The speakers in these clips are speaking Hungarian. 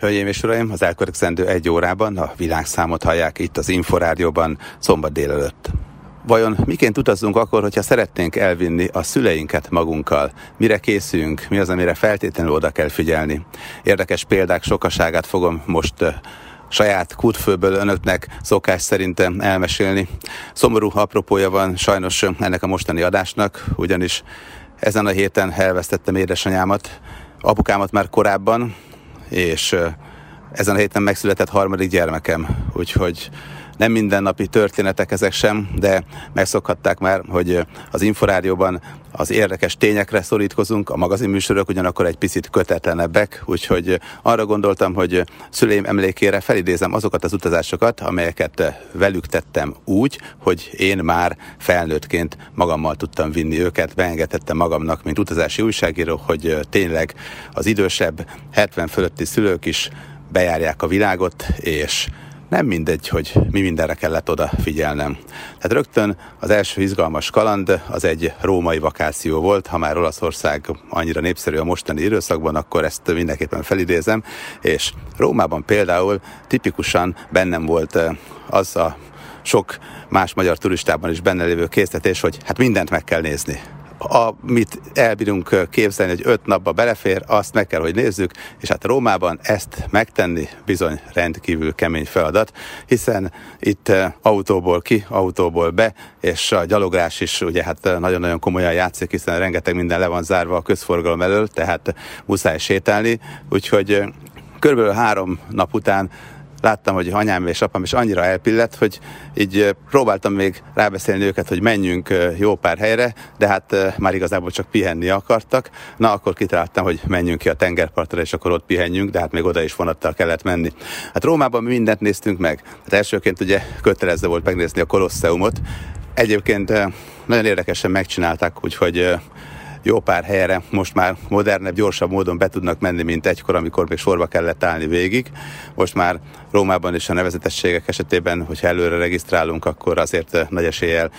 Hölgyeim és Uraim, az elkövetkezendő egy órában a világszámot hallják itt az Inforádióban szombat délelőtt. Vajon miként utazzunk akkor, hogyha szeretnénk elvinni a szüleinket magunkkal? Mire készülünk? Mi az, amire feltétlenül oda kell figyelni? Érdekes példák sokaságát fogom most saját kútfőből önöknek szokás szerint elmesélni. Szomorú apropója van sajnos ennek a mostani adásnak, ugyanis ezen a héten elvesztettem édesanyámat, apukámat már korábban, és ezen a héten megszületett harmadik gyermekem, úgyhogy nem mindennapi történetek ezek sem, de megszokhatták már, hogy az Inforádióban az érdekes tényekre szorítkozunk, a magazinműsorok ugyanakkor egy picit kötetlenebbek, úgyhogy arra gondoltam, hogy szüleim emlékére felidézem azokat az utazásokat, amelyeket velük tettem úgy, hogy én már felnőttként magammal tudtam vinni őket, beengedhettem magamnak, mint utazási újságíró, hogy tényleg az idősebb 70 fölötti szülők is bejárják a világot, és nem mindegy, hogy mi mindenre kellett oda figyelnem. Tehát rögtön az első izgalmas kaland az egy római vakáció volt, ha már Olaszország annyira népszerű a mostani időszakban, akkor ezt mindenképpen felidézem, és Rómában például tipikusan bennem volt eh, az a sok más magyar turistában is benne lévő késztetés, hogy hát mindent meg kell nézni amit elbírunk képzelni, hogy öt napba belefér, azt meg kell, hogy nézzük, és hát Rómában ezt megtenni bizony rendkívül kemény feladat, hiszen itt autóból ki, autóból be, és a gyaloglás is ugye hát nagyon-nagyon komolyan játszik, hiszen rengeteg minden le van zárva a közforgalom elől, tehát muszáj sétálni, úgyhogy körülbelül három nap után láttam, hogy anyám és apám is annyira elpillett, hogy így próbáltam még rábeszélni őket, hogy menjünk jó pár helyre, de hát már igazából csak pihenni akartak. Na, akkor kitaláltam, hogy menjünk ki a tengerpartra, és akkor ott pihenjünk, de hát még oda is vonattal kellett menni. Hát Rómában mi mindent néztünk meg. Hát elsőként ugye kötelező volt megnézni a Kolosseumot. Egyébként nagyon érdekesen megcsinálták, úgyhogy jó pár helyre most már modernebb, gyorsabb módon be tudnak menni, mint egykor, amikor még sorba kellett állni végig. Most már Rómában is a nevezetességek esetében, hogyha előre regisztrálunk, akkor azért nagy eséllyel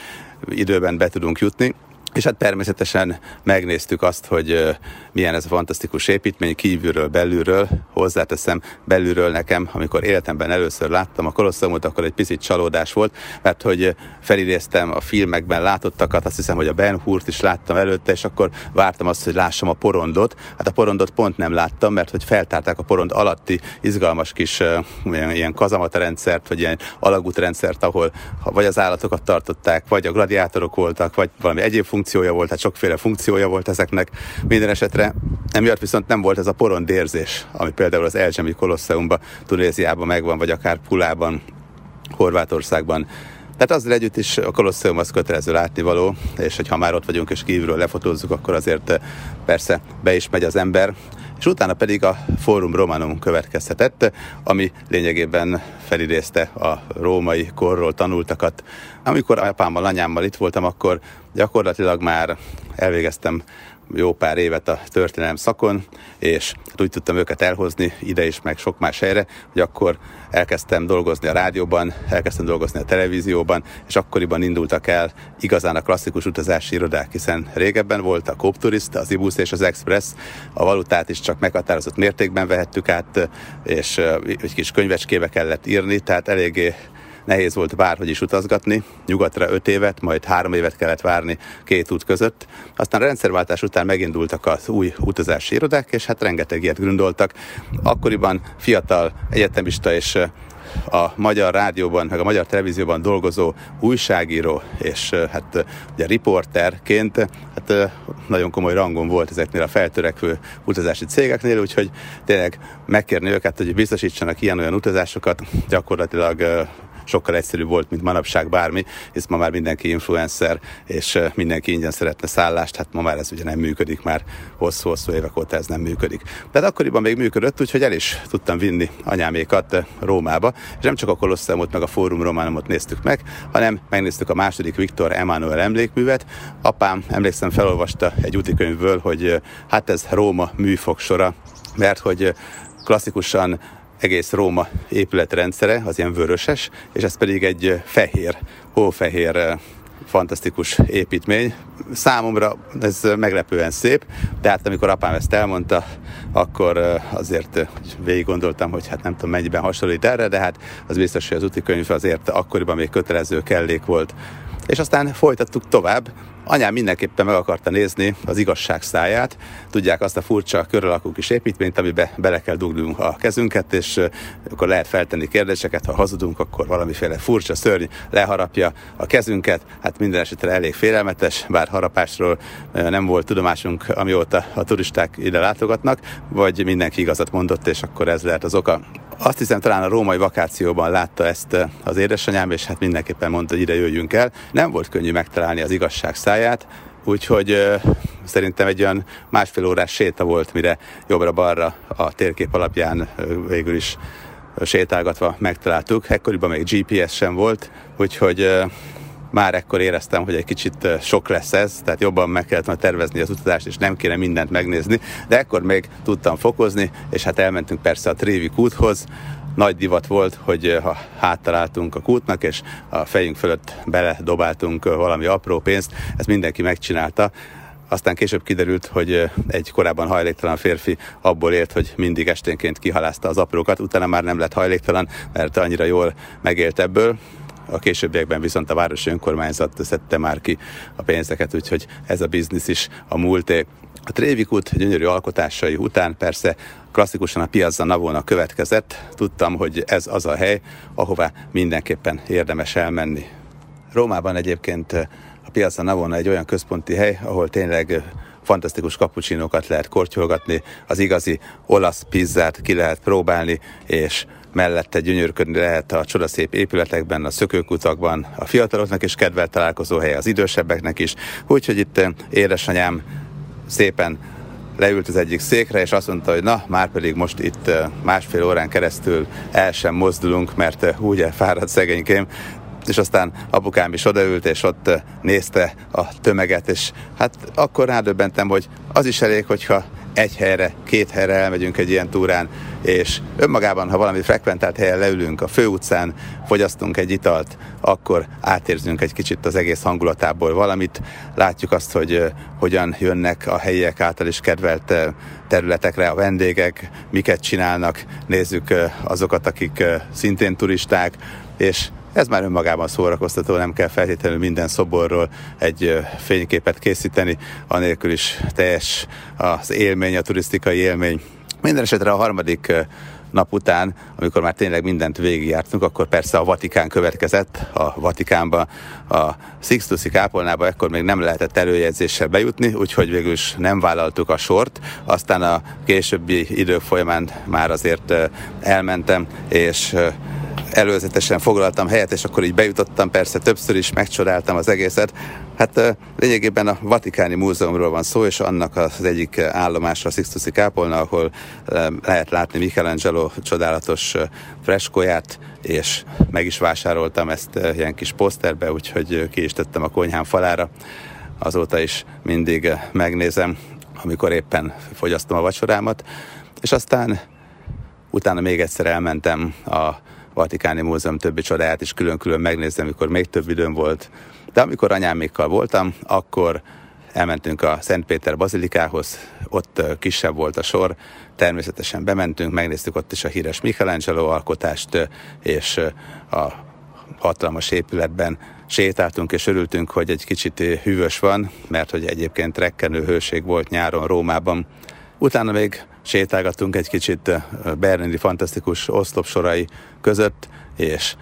időben be tudunk jutni. És hát természetesen megnéztük azt, hogy milyen ez a fantasztikus építmény kívülről, belülről. Hozzáteszem, belülről nekem, amikor életemben először láttam a Kolosseumot, akkor egy picit csalódás volt, mert hogy felidéztem a filmekben látottakat, azt hiszem, hogy a Ben Hurt is láttam előtte, és akkor vártam azt, hogy lássam a porondot. Hát a porondot pont nem láttam, mert hogy feltárták a porond alatti izgalmas kis ilyen, ilyen kazamatarendszert, vagy ilyen alagútrendszert, ahol vagy az állatokat tartották, vagy a gladiátorok voltak, vagy valami egyéb funkciója volt, tehát sokféle funkciója volt ezeknek. Minden esetre emiatt viszont nem volt ez a porondérzés, ami például az Elzsemi Kolosseumban, Tunéziában megvan, vagy akár Pulában, Horvátországban. Tehát azzal együtt is a Kolosseum az kötelező látnivaló, és hogy ha már ott vagyunk és kívülről lefotózzuk, akkor azért eh, persze be is megy az ember, és utána pedig a Forum Romanum következhetett, ami lényegében felidézte a római korról tanultakat. Amikor apámmal, anyámmal itt voltam, akkor gyakorlatilag már elvégeztem jó pár évet a történelem szakon, és úgy tudtam őket elhozni ide is, meg sok más helyre, hogy akkor elkezdtem dolgozni a rádióban, elkezdtem dolgozni a televízióban, és akkoriban indultak el igazán a klasszikus utazási irodák, hiszen régebben volt a Coop Tourist, az Ibus és az Express, a valutát is csak meghatározott mértékben vehettük át, és egy kis könyvecskébe kellett írni, tehát eléggé nehéz volt bárhogy is utazgatni, nyugatra öt évet, majd három évet kellett várni két út között. Aztán a rendszerváltás után megindultak az új utazási irodák, és hát rengeteg ilyet grundoltak. Akkoriban fiatal egyetemista és a magyar rádióban, meg a magyar televízióban dolgozó újságíró, és hát ugye riporterként hát nagyon komoly rangon volt ezeknél a feltörekvő utazási cégeknél, úgyhogy tényleg megkérni őket, hogy biztosítsanak ilyen-olyan utazásokat, gyakorlatilag sokkal egyszerűbb volt, mint manapság bármi, hisz ma már mindenki influencer, és mindenki ingyen szeretne szállást, hát ma már ez ugye nem működik, már hosszú-hosszú évek óta ez nem működik. Tehát akkoriban még működött, úgyhogy el is tudtam vinni anyámékat Rómába, és nem csak a Kolosseumot meg a Fórum Románumot néztük meg, hanem megnéztük a második Viktor Emanuel emlékművet. Apám, emlékszem, felolvasta egy útikönyvből, hogy hát ez Róma műfogsora, mert hogy klasszikusan egész Róma épületrendszere, az ilyen vöröses, és ez pedig egy fehér, hófehér fantasztikus építmény. Számomra ez meglepően szép, de hát amikor apám ezt elmondta, akkor azért végig gondoltam, hogy hát nem tudom mennyiben hasonlít erre, de hát az biztos, hogy az úti könyv azért akkoriban még kötelező kellék volt. És aztán folytattuk tovább, Anyám mindenképpen meg akarta nézni az igazság száját. Tudják azt a furcsa körülakú kis építményt, amibe bele kell dugnunk a kezünket, és akkor lehet feltenni kérdéseket. Ha hazudunk, akkor valamiféle furcsa szörny leharapja a kezünket. Hát minden esetre elég félelmetes, bár harapásról nem volt tudomásunk, amióta a turisták ide látogatnak, vagy mindenki igazat mondott, és akkor ez lehet az oka. Azt hiszem, talán a római vakációban látta ezt az édesanyám, és hát mindenképpen mondta, hogy ide jöjjünk el. Nem volt könnyű megtalálni az igazság száját, úgyhogy uh, szerintem egy olyan másfél órás séta volt, mire jobbra-balra a térkép alapján uh, végül is sétálgatva megtaláltuk. Ekkoriban még GPS sem volt, úgyhogy már ekkor éreztem, hogy egy kicsit sok lesz ez, tehát jobban meg kellett volna tervezni az utazást, és nem kéne mindent megnézni, de ekkor még tudtam fokozni, és hát elmentünk persze a Trévi kúthoz, nagy divat volt, hogy ha háttaláltunk a kútnak, és a fejünk fölött beledobáltunk valami apró pénzt, ezt mindenki megcsinálta, aztán később kiderült, hogy egy korábban hajléktalan férfi abból élt, hogy mindig esténként kihalázta az aprókat, utána már nem lett hajléktalan, mert annyira jól megélt ebből, a későbbiekben viszont a városi önkormányzat szedte már ki a pénzeket, úgyhogy ez a biznisz is a múlté. A Trévik út gyönyörű alkotásai után persze klasszikusan a Piazza Navona következett. Tudtam, hogy ez az a hely, ahová mindenképpen érdemes elmenni. Rómában egyébként a Piazza Navona egy olyan központi hely, ahol tényleg fantasztikus kapucsinókat lehet kortyolgatni, az igazi olasz pizzát ki lehet próbálni, és mellette gyönyörködni lehet a csodaszép épületekben, a szökőkutakban, a fiataloknak is kedvelt találkozóhely, az idősebbeknek is. Úgyhogy itt eh, édesanyám szépen leült az egyik székre, és azt mondta, hogy na, már pedig most itt eh, másfél órán keresztül el sem mozdulunk, mert eh, úgy elfáradt szegénykém, és aztán apukám is odaült, és ott nézte a tömeget, és hát akkor rádöbbentem, hogy az is elég, hogyha egy helyre, két helyre elmegyünk egy ilyen túrán, és önmagában, ha valami frekventált helyen leülünk a főutcán, fogyasztunk egy italt, akkor átérzünk egy kicsit az egész hangulatából valamit, látjuk azt, hogy hogyan jönnek a helyiek által is kedvelt területekre a vendégek, miket csinálnak, nézzük azokat, akik szintén turisták, és ez már önmagában szórakoztató, nem kell feltétlenül minden szoborról egy fényképet készíteni, anélkül is teljes az élmény, a turisztikai élmény. Minden esetre a harmadik nap után, amikor már tényleg mindent végigjártunk, akkor persze a Vatikán következett. A Vatikánba, a Sixtusi kápolnába ekkor még nem lehetett előjegyzéssel bejutni, úgyhogy végül is nem vállaltuk a sort. Aztán a későbbi idők folyamán már azért elmentem, és előzetesen foglaltam helyet, és akkor így bejutottam, persze többször is megcsodáltam az egészet. Hát lényegében a Vatikáni Múzeumról van szó, és annak az egyik állomásra a Sixtusi kápolna, ahol lehet látni Michelangelo csodálatos freskóját, és meg is vásároltam ezt ilyen kis poszterbe, úgyhogy ki is tettem a konyhám falára. Azóta is mindig megnézem, amikor éppen fogyasztom a vacsorámat, és aztán utána még egyszer elmentem a Vatikáni Múzeum többi csodáját is külön-külön megnéztem, amikor még több időm volt. De amikor anyámékkal voltam, akkor elmentünk a Szent Péter bazilikához, ott kisebb volt a sor, természetesen bementünk, megnéztük ott is a híres Michelangelo alkotást, és a hatalmas épületben sétáltunk és örültünk, hogy egy kicsit hűvös van, mert hogy egyébként rekkenő hőség volt nyáron Rómában. Utána még sétálgattunk egy kicsit Bernini fantasztikus oszlopsorai között, és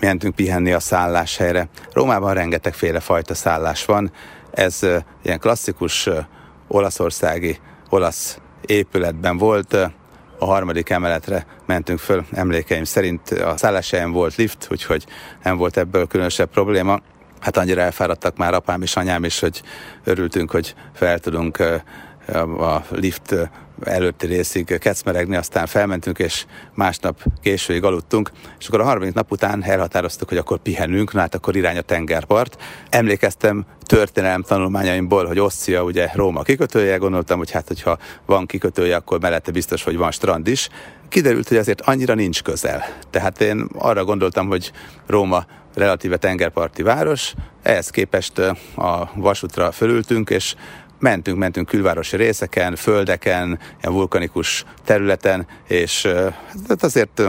mentünk pihenni a szálláshelyre. Rómában rengetegféle fajta szállás van. Ez ilyen klasszikus olaszországi, olasz épületben volt. A harmadik emeletre mentünk föl, emlékeim szerint a szálláshelyen volt lift, úgyhogy nem volt ebből különösebb probléma. Hát annyira elfáradtak már apám és anyám is, hogy örültünk, hogy fel tudunk a lift előtti részig kecmeregni, aztán felmentünk, és másnap későig aludtunk, és akkor a harmadik nap után elhatároztuk, hogy akkor pihenünk, na hát akkor irány a tengerpart. Emlékeztem történelem tanulmányaimból, hogy Oszcia ugye Róma kikötője, gondoltam, hogy hát hogyha van kikötője, akkor mellette biztos, hogy van strand is. kiderült, hogy azért annyira nincs közel. Tehát én arra gondoltam, hogy Róma relatíve tengerparti város, ehhez képest a vasútra fölültünk, és mentünk, mentünk külvárosi részeken, földeken, ilyen vulkanikus területen, és hát azért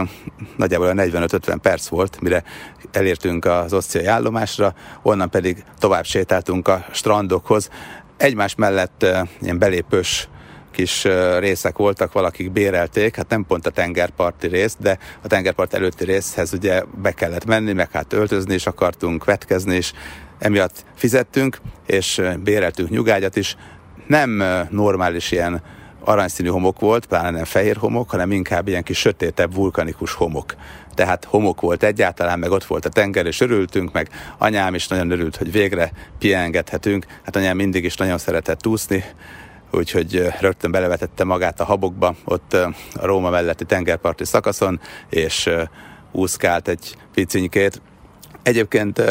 nagyjából 45-50 perc volt, mire elértünk az oszciai állomásra, onnan pedig tovább sétáltunk a strandokhoz. Egymás mellett ilyen belépős kis részek voltak, valakik bérelték, hát nem pont a tengerparti rész, de a tengerpart előtti részhez ugye be kellett menni, meg hát öltözni is akartunk, vetkezni is, emiatt fizettünk, és béreltünk nyugágyat is. Nem normális ilyen aranyszínű homok volt, pláne nem fehér homok, hanem inkább ilyen kis sötétebb vulkanikus homok. Tehát homok volt egyáltalán, meg ott volt a tenger, és örültünk, meg anyám is nagyon örült, hogy végre piengedhetünk. Hát anyám mindig is nagyon szeretett úszni, úgyhogy rögtön belevetette magát a habokba, ott a Róma melletti tengerparti szakaszon, és úszkált egy picinyikét. Egyébként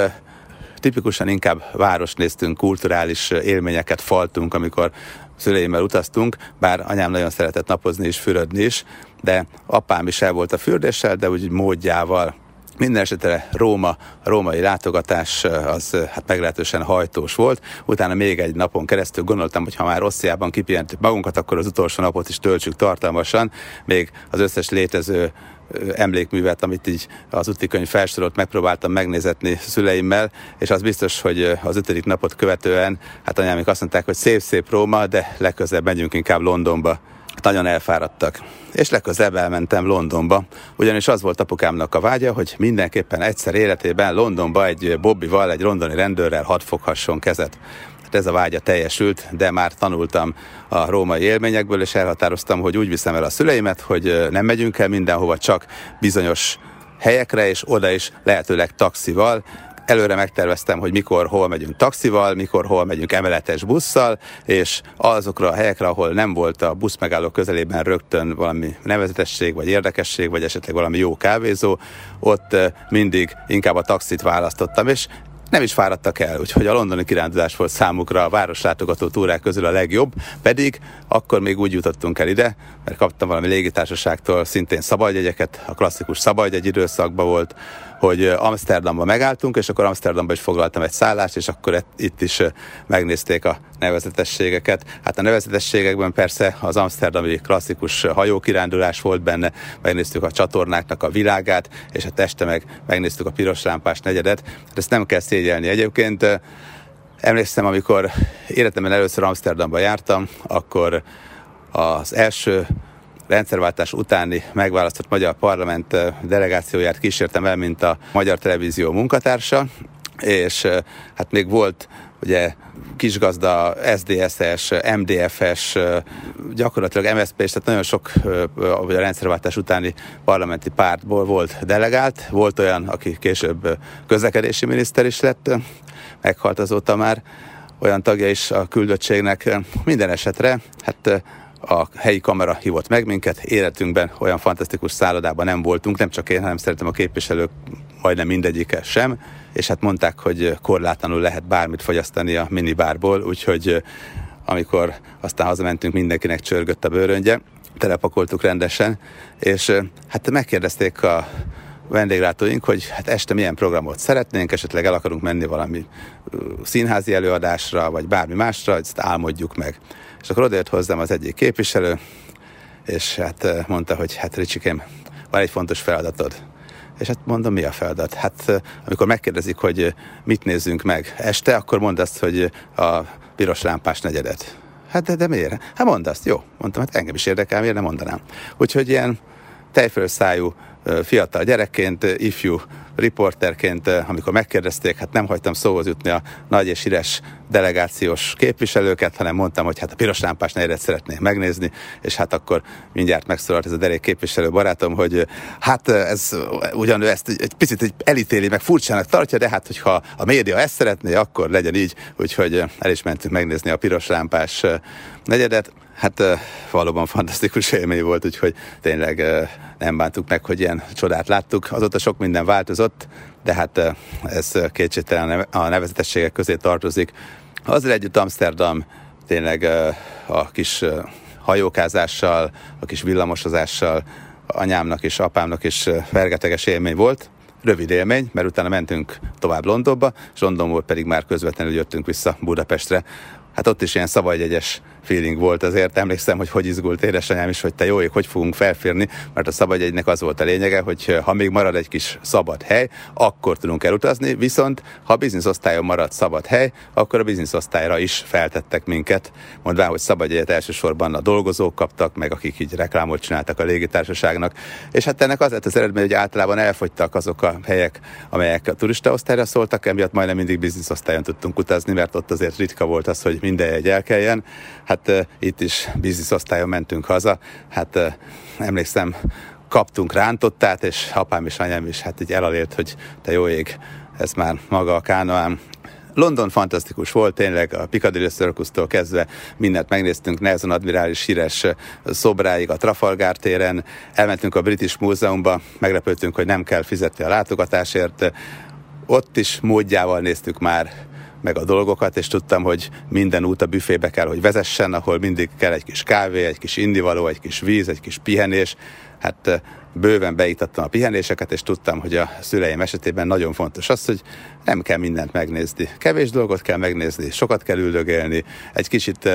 tipikusan inkább város néztünk, kulturális élményeket faltunk, amikor szüleimmel utaztunk, bár anyám nagyon szeretett napozni és fürödni is, de apám is el volt a fürdéssel, de úgy módjával minden esetre Róma, a római látogatás az hát meglehetősen hajtós volt. Utána még egy napon keresztül gondoltam, hogy ha már Rossziában kipihentük magunkat, akkor az utolsó napot is töltsük tartalmasan. Még az összes létező emlékművet, amit így az könyv felsorolt, megpróbáltam megnézetni szüleimmel, és az biztos, hogy az ötödik napot követően, hát anyámik azt mondták, hogy szép-szép Róma, de legközelebb megyünk inkább Londonba nagyon elfáradtak. És legközelebb elmentem Londonba, ugyanis az volt apukámnak a vágya, hogy mindenképpen egyszer életében Londonba egy Bobbival, egy londoni rendőrrel hadd foghasson kezet. Ez a vágya teljesült, de már tanultam a római élményekből, és elhatároztam, hogy úgy viszem el a szüleimet, hogy nem megyünk el mindenhova, csak bizonyos helyekre, és oda is lehetőleg taxival, előre megterveztem, hogy mikor, hol megyünk taxival, mikor, hol megyünk emeletes busszal, és azokra a helyekre, ahol nem volt a busz megálló közelében rögtön valami nevezetesség, vagy érdekesség, vagy esetleg valami jó kávézó, ott mindig inkább a taxit választottam, és nem is fáradtak el, úgyhogy a londoni kirándulás volt számukra a városlátogató túrák közül a legjobb, pedig akkor még úgy jutottunk el ide, mert kaptam valami légitársaságtól szintén szabadjegyeket, a klasszikus szabadjegy időszakban volt, hogy Amsterdamba megálltunk, és akkor Amsterdamba is foglaltam egy szállást, és akkor itt is megnézték a nevezetességeket. Hát a nevezetességekben persze az amsterdami klasszikus hajókirándulás volt benne, megnéztük a csatornáknak a világát, és a teste meg megnéztük a piros lámpás negyedet. Hát ezt nem kell szégyelni egyébként. Emlékszem, amikor életemben először Amsterdamba jártam, akkor az első rendszerváltás utáni megválasztott magyar parlament delegációját kísértem el, mint a Magyar Televízió munkatársa, és hát még volt ugye kisgazda, SDSS, MDFS, gyakorlatilag MSZP, és tehát nagyon sok a rendszerváltás utáni parlamenti pártból volt delegált. Volt olyan, aki később közlekedési miniszter is lett, meghalt azóta már, olyan tagja is a küldöttségnek. Minden esetre, hát a helyi kamera hívott meg minket, életünkben olyan fantasztikus szállodában nem voltunk, nem csak én, hanem szeretem a képviselők majdnem mindegyike sem, és hát mondták, hogy korlátlanul lehet bármit fogyasztani a minibárból, úgyhogy amikor aztán hazamentünk, mindenkinek csörgött a bőröngye, telepakoltuk rendesen, és hát megkérdezték a vendéglátóink, hogy hát este milyen programot szeretnénk, esetleg el akarunk menni valami színházi előadásra, vagy bármi másra, ezt álmodjuk meg. És akkor odajött hozzám az egyik képviselő, és hát mondta, hogy hát Ricsikém, van egy fontos feladatod. És hát mondom, mi a feladat? Hát amikor megkérdezik, hogy mit nézzünk meg este, akkor mondd azt, hogy a piros lámpás negyedet. Hát de, de miért? Hát mondd azt, jó. Mondtam, hát engem is érdekel, miért nem mondanám. Úgyhogy ilyen tejfölös szájú fiatal gyerekként, ifjú riporterként, amikor megkérdezték, hát nem hagytam szóhoz jutni a nagy és híres delegációs képviselőket, hanem mondtam, hogy hát a piros lámpás negyedet szeretnék megnézni, és hát akkor mindjárt megszólalt ez a derék képviselő barátom, hogy hát ez ugyan ő ezt egy picit egy elítéli, meg furcsának tartja, de hát hogyha a média ezt szeretné, akkor legyen így, úgyhogy el is mentünk megnézni a piros lámpás negyedet. Hát valóban fantasztikus élmény volt, úgyhogy tényleg nem bántuk meg, hogy ilyen csodát láttuk. Azóta sok minden változott, de hát ez kétségtelen a nevezetességek közé tartozik. Azzal együtt Amsterdam tényleg a kis hajókázással, a kis villamosozással anyámnak és apámnak is fergeteges élmény volt, rövid élmény, mert utána mentünk tovább Londonba, és Londonból pedig már közvetlenül jöttünk vissza Budapestre. Hát ott is ilyen szabadjegyes feeling volt azért. Emlékszem, hogy hogy izgult édesanyám is, hogy te jó ég, hogy fogunk felférni, mert a szabadjegynek az volt a lényege, hogy ha még marad egy kis szabad hely, akkor tudunk elutazni, viszont ha bizniszosztályon marad szabad hely, akkor a bizniszosztályra is feltettek minket, mondván, hogy szabadjegyet elsősorban a dolgozók kaptak, meg akik így reklámot csináltak a légitársaságnak. És hát ennek az lett az eredmény, hogy általában elfogytak azok a helyek, amelyek a turistaosztályra szóltak, emiatt majdnem mindig bizniszosztályon tudtunk utazni, mert ott azért ritka volt az, hogy minden egy elkeljen. Hát hát itt is bizniszosztályon mentünk haza, hát emlékszem, kaptunk rántottát, és apám és anyám is hát így elalélt, hogy te jó ég, ez már maga a kánoám, London fantasztikus volt, tényleg a Piccadilly Circus-tól kezdve mindent megnéztünk, Nelson admirális híres szobráig a Trafalgar téren, elmentünk a British Múzeumba, meglepődtünk, hogy nem kell fizetni a látogatásért, ott is módjával néztük már meg a dolgokat, és tudtam, hogy minden út a büfébe kell, hogy vezessen, ahol mindig kell egy kis kávé, egy kis indivaló, egy kis víz, egy kis pihenés. Hát bőven beítattam a pihenéseket, és tudtam, hogy a szüleim esetében nagyon fontos az, hogy nem kell mindent megnézni. Kevés dolgot kell megnézni, sokat kell üldögélni, egy kicsit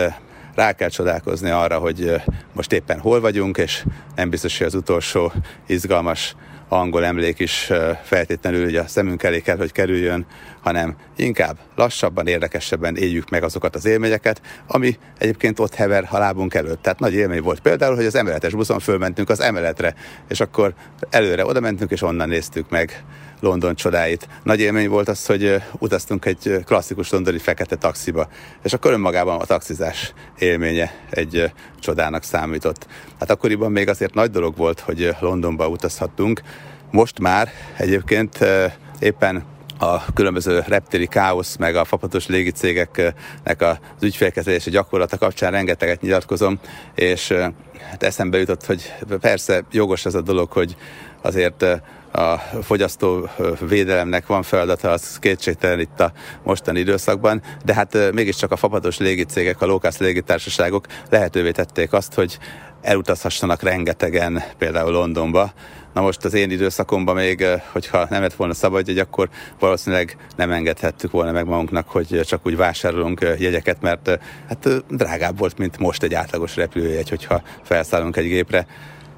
rá kell csodálkozni arra, hogy most éppen hol vagyunk, és nem biztos, hogy az utolsó izgalmas angol emlék is feltétlenül hogy a szemünk elé kell, hogy kerüljön, hanem inkább lassabban, érdekesebben éljük meg azokat az élményeket, ami egyébként ott hever a lábunk előtt. Tehát nagy élmény volt például, hogy az emeletes buszon fölmentünk az emeletre, és akkor előre oda mentünk, és onnan néztük meg London csodáit. Nagy élmény volt az, hogy utaztunk egy klasszikus londoni fekete taxiba, és akkor önmagában a taxizás élménye egy csodának számított. Hát akkoriban még azért nagy dolog volt, hogy Londonba utazhattunk. Most már egyébként éppen a különböző reptéri káosz, meg a fapatos légicégeknek az ügyfélkezelési gyakorlata kapcsán rengeteget nyilatkozom, és hát eszembe jutott, hogy persze jogos ez a dolog, hogy azért a fogyasztó védelemnek van feladata, az kétségtelen itt a mostani időszakban, de hát mégiscsak a fapados légicégek, a lókász légitársaságok lehetővé tették azt, hogy elutazhassanak rengetegen, például Londonba. Na most az én időszakomban még, hogyha nem lett volna szabadjegy, akkor valószínűleg nem engedhettük volna meg magunknak, hogy csak úgy vásárolunk jegyeket, mert hát drágább volt, mint most egy átlagos repülőjegy, hogyha felszállunk egy gépre.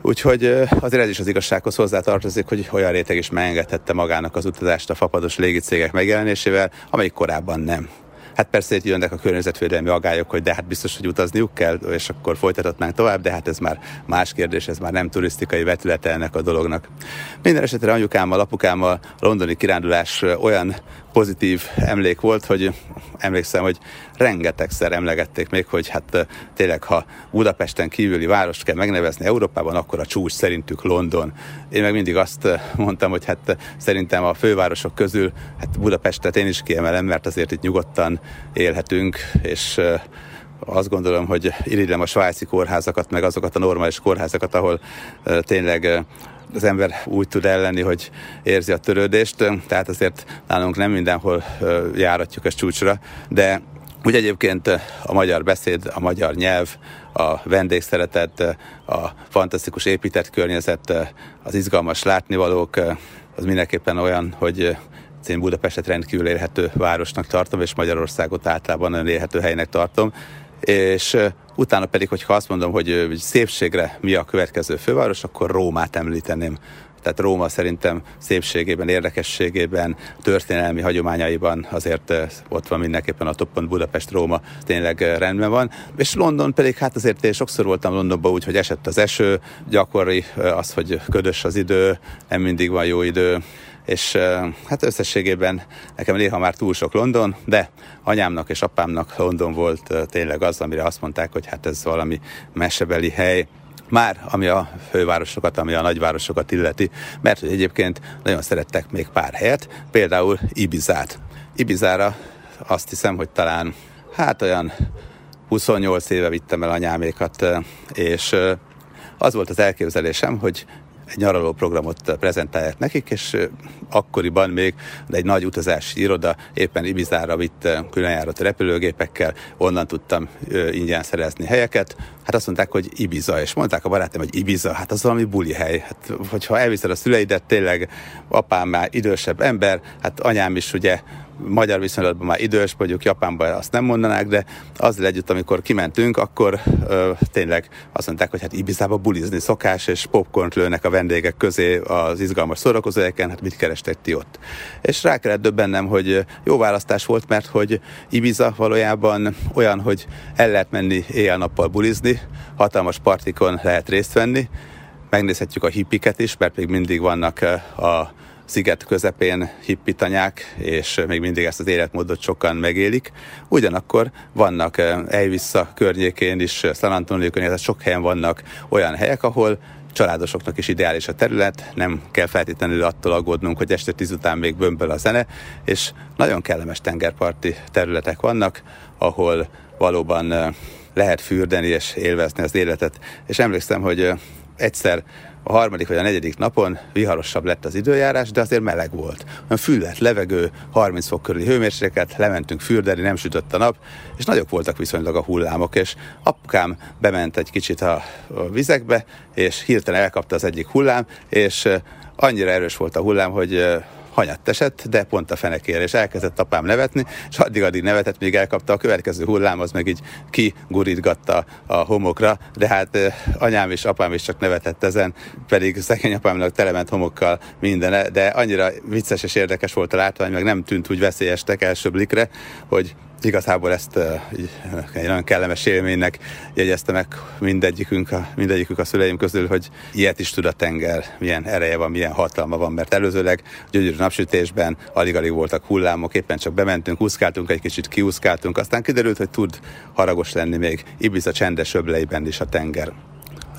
Úgyhogy azért ez is az igazsághoz hozzátartozik, hogy olyan réteg is megengedhette magának az utazást a fapados légicégek megjelenésével, amelyik korábban nem. Hát persze itt jönnek a környezetvédelmi agályok, hogy de hát biztos, hogy utazniuk kell, és akkor folytathatnánk tovább, de hát ez már más kérdés, ez már nem turisztikai vetülete ennek a dolognak. Minden esetre anyukámmal, apukámmal a londoni kirándulás olyan pozitív emlék volt, hogy emlékszem, hogy rengetegszer emlegették még, hogy hát tényleg, ha Budapesten kívüli várost kell megnevezni Európában, akkor a csúcs szerintük London. Én meg mindig azt mondtam, hogy hát szerintem a fővárosok közül hát Budapestet én is kiemelem, mert azért itt nyugodtan élhetünk, és azt gondolom, hogy irigylem a svájci kórházakat, meg azokat a normális kórházakat, ahol tényleg az ember úgy tud ellenni, hogy érzi a törődést, tehát azért nálunk nem mindenhol járatjuk ezt csúcsra, de úgy egyébként a magyar beszéd, a magyar nyelv, a vendégszeretet, a fantasztikus épített környezet, az izgalmas látnivalók, az mindenképpen olyan, hogy én Budapestet rendkívül élhető városnak tartom, és Magyarországot általában nagyon élhető helynek tartom és utána pedig, hogyha azt mondom, hogy szépségre mi a következő főváros, akkor Rómát említeném. Tehát Róma szerintem szépségében, érdekességében, történelmi hagyományaiban azért ott van mindenképpen a toppon Budapest, Róma tényleg rendben van. És London pedig, hát azért én sokszor voltam Londonban úgy, hogy esett az eső, gyakori az, hogy ködös az idő, nem mindig van jó idő, és hát összességében nekem néha már túl sok London, de anyámnak és apámnak London volt tényleg az, amire azt mondták, hogy hát ez valami mesebeli hely, már ami a fővárosokat, ami a nagyvárosokat illeti, mert egyébként nagyon szerettek még pár helyet, például Ibizát. Ibizára azt hiszem, hogy talán hát olyan 28 éve vittem el anyámékat, és az volt az elképzelésem, hogy egy nyaraló programot prezentálják nekik, és akkoriban még egy nagy utazási iroda éppen Ibizára vitt különjárat repülőgépekkel, onnan tudtam ingyen szerezni helyeket. Hát azt mondták, hogy Ibiza, és mondták a barátom, hogy Ibiza, hát az valami buli hely. Hát, hogyha elviszed a szüleidet, tényleg apám már idősebb ember, hát anyám is ugye magyar viszonylatban már idős, mondjuk Japánban azt nem mondanák, de azzal együtt, amikor kimentünk, akkor ö, tényleg azt mondták, hogy hát Ibizába bulizni szokás, és popcornt lőnek a vendégek közé az izgalmas szórakozóhelyeken, hát mit kerestek ti ott? És rá kellett döbbennem, hogy jó választás volt, mert hogy Ibiza valójában olyan, hogy el lehet menni éjjel-nappal bulizni, hatalmas partikon lehet részt venni, megnézhetjük a hippiket is, mert még mindig vannak a sziget közepén hippitanyák, és még mindig ezt az életmódot sokan megélik. Ugyanakkor vannak Elvissza környékén is, San Antonio környékén, sok helyen vannak olyan helyek, ahol családosoknak is ideális a terület, nem kell feltétlenül attól aggódnunk, hogy este tíz után még bömböl a zene, és nagyon kellemes tengerparti területek vannak, ahol valóban lehet fürdeni és élvezni az életet. És emlékszem, hogy egyszer a harmadik vagy a negyedik napon viharosabb lett az időjárás, de azért meleg volt. Olyan füllet, levegő, 30 fok körüli hőmérséklet, lementünk fürdeni, nem sütött a nap, és nagyok voltak viszonylag a hullámok, és apukám bement egy kicsit a, vizekbe, és hirtelen elkapta az egyik hullám, és annyira erős volt a hullám, hogy hanyat esett, de pont a fenekére, és elkezdett apám nevetni, és addig-addig nevetett, még elkapta a következő hullám, az meg így kigurítgatta a homokra, de hát anyám és apám is csak nevetett ezen, pedig szegény apámnak telement homokkal minden, de annyira vicces és érdekes volt a látvány, meg nem tűnt úgy veszélyestek első blikre, hogy igazából ezt egy nagyon kellemes élménynek jegyezte meg mindegyikünk a, mindegyikünk a szüleim közül, hogy ilyet is tud a tenger, milyen ereje van, milyen hatalma van, mert előzőleg gyönyörű napsütésben alig-alig voltak hullámok, éppen csak bementünk, úszkáltunk egy kicsit, kiúszkáltunk, aztán kiderült, hogy tud haragos lenni még Ibiza csendes öbleiben is a tenger.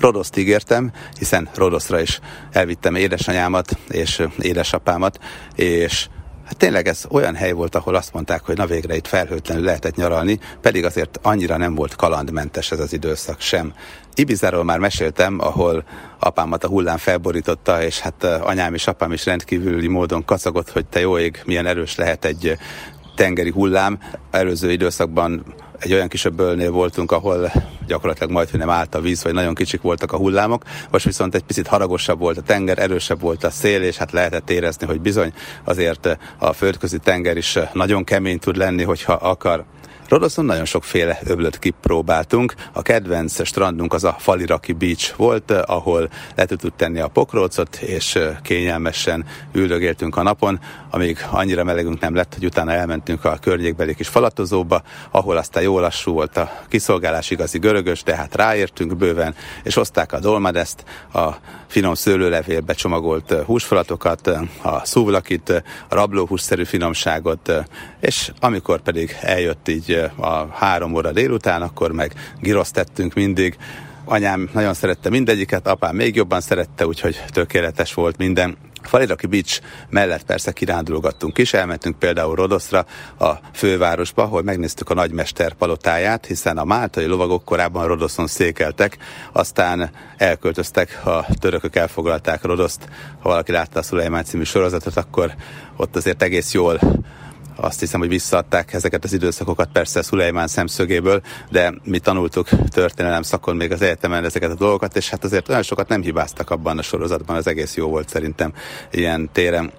Rodoszt ígértem, hiszen Rodoszra is elvittem édesanyámat és édesapámat, és Hát tényleg ez olyan hely volt, ahol azt mondták, hogy na végre itt felhőtlenül lehetett nyaralni, pedig azért annyira nem volt kalandmentes ez az időszak sem. Ibizáról már meséltem, ahol apámat a hullám felborította, és hát anyám és apám is rendkívüli módon kacagott, hogy te jó ég, milyen erős lehet egy tengeri hullám. Előző időszakban egy olyan kis öbölnél voltunk, ahol gyakorlatilag majd, hogy nem állt a víz, vagy nagyon kicsik voltak a hullámok. Most viszont egy picit haragosabb volt a tenger, erősebb volt a szél, és hát lehetett érezni, hogy bizony azért a földközi tenger is nagyon kemény tud lenni, hogyha akar. Rodoszon nagyon sokféle öblöt kipróbáltunk. A kedvenc strandunk az a Faliraki Beach volt, ahol le tudtuk tenni a pokrócot, és kényelmesen üldögéltünk a napon, amíg annyira melegünk nem lett, hogy utána elmentünk a környékbeli kis falatozóba, ahol aztán jó lassú volt a kiszolgálás igazi görögös, de hát ráértünk bőven, és hozták a dolmadeszt, a finom szőlőlevélbe csomagolt húsfalatokat, a szúvlakit, a rablóhússzerű finomságot, és amikor pedig eljött így a három óra délután, akkor meg girosztettünk mindig. Anyám nagyon szerette mindegyiket, apám még jobban szerette, úgyhogy tökéletes volt minden. Faliraki Beach mellett persze kirándulgattunk is, elmentünk például Rodoszra, a fővárosba, ahol megnéztük a nagymester palotáját, hiszen a máltai lovagok korábban Rodoszon székeltek, aztán elköltöztek, a törökök elfoglalták Rodoszt. Ha valaki látta a Szulajmán című sorozatot, akkor ott azért egész jól azt hiszem, hogy visszaadták ezeket az időszakokat persze Szulejmán szemszögéből, de mi tanultuk történelem szakon még az egyetemen ezeket a dolgokat, és hát azért olyan sokat nem hibáztak abban a sorozatban, az egész jó volt szerintem ilyen téren.